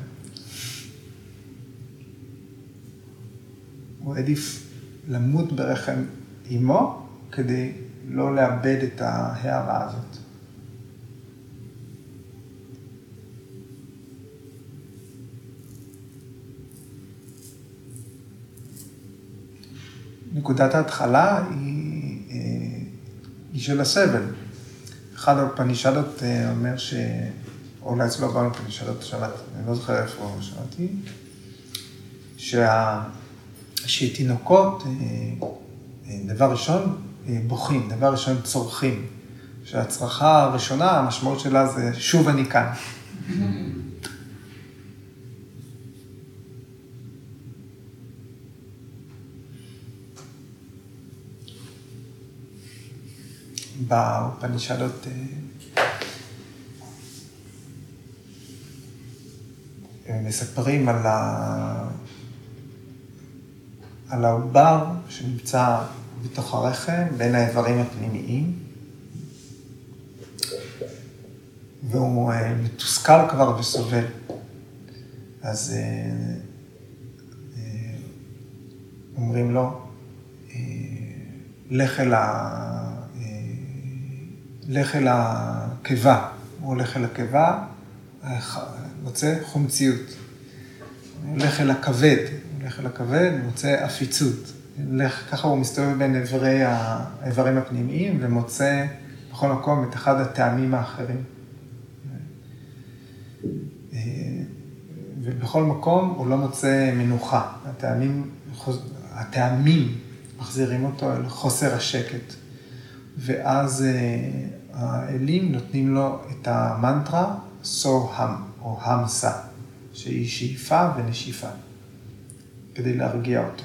הוא העדיף למות ברחם אימו כדי לא לאבד את ההערה הזאת. נקודת ההתחלה היא, אה, היא של הסבל. אחד הפנישדות אה, אומר ש... אולי אצלו גם פנישדות שמעתי, אני לא זוכר איפה שמעתי, שה... שתינוקות, אה, דבר ראשון, בוכים, דבר ראשון צורכים. שהצרכה הראשונה, המשמעות שלה זה שוב אני כאן. באופנישדות אה, מספרים על, ה... על העובר שנמצא בתוך הרחם, בין האיברים הפנימיים, והוא אה, מתוסכל כבר וסובל. אז אה, אומרים לו, לך אל ה... לך אל הקיבה. הוא הולך אל הקיבה, מוצא חומציות. הוא הולך אל הכבד, הוא הולך אל הכבד, מוצא עפיצות. ככה הוא מסתובב בין איברי האיברים הפנימיים ומוצא בכל מקום את אחד הטעמים האחרים. ובכל מקום הוא לא מוצא מנוחה. הטעמים, הטעמים מחזירים אותו אל חוסר השקט. ואז אה, האלים נותנים לו את המנטרה סו-הם, או המסה, שהיא שאיפה ונשיפה, כדי להרגיע אותו.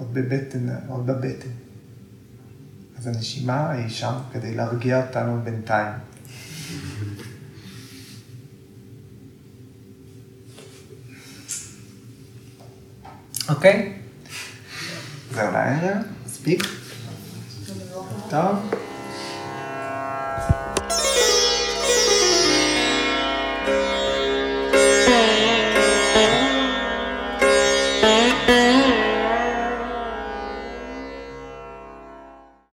עוד בבטן, עוד בבטן. אז הנשימה היא שם כדי להרגיע אותנו בינתיים. אוקיי? זהו לערב, מספיק? טוב.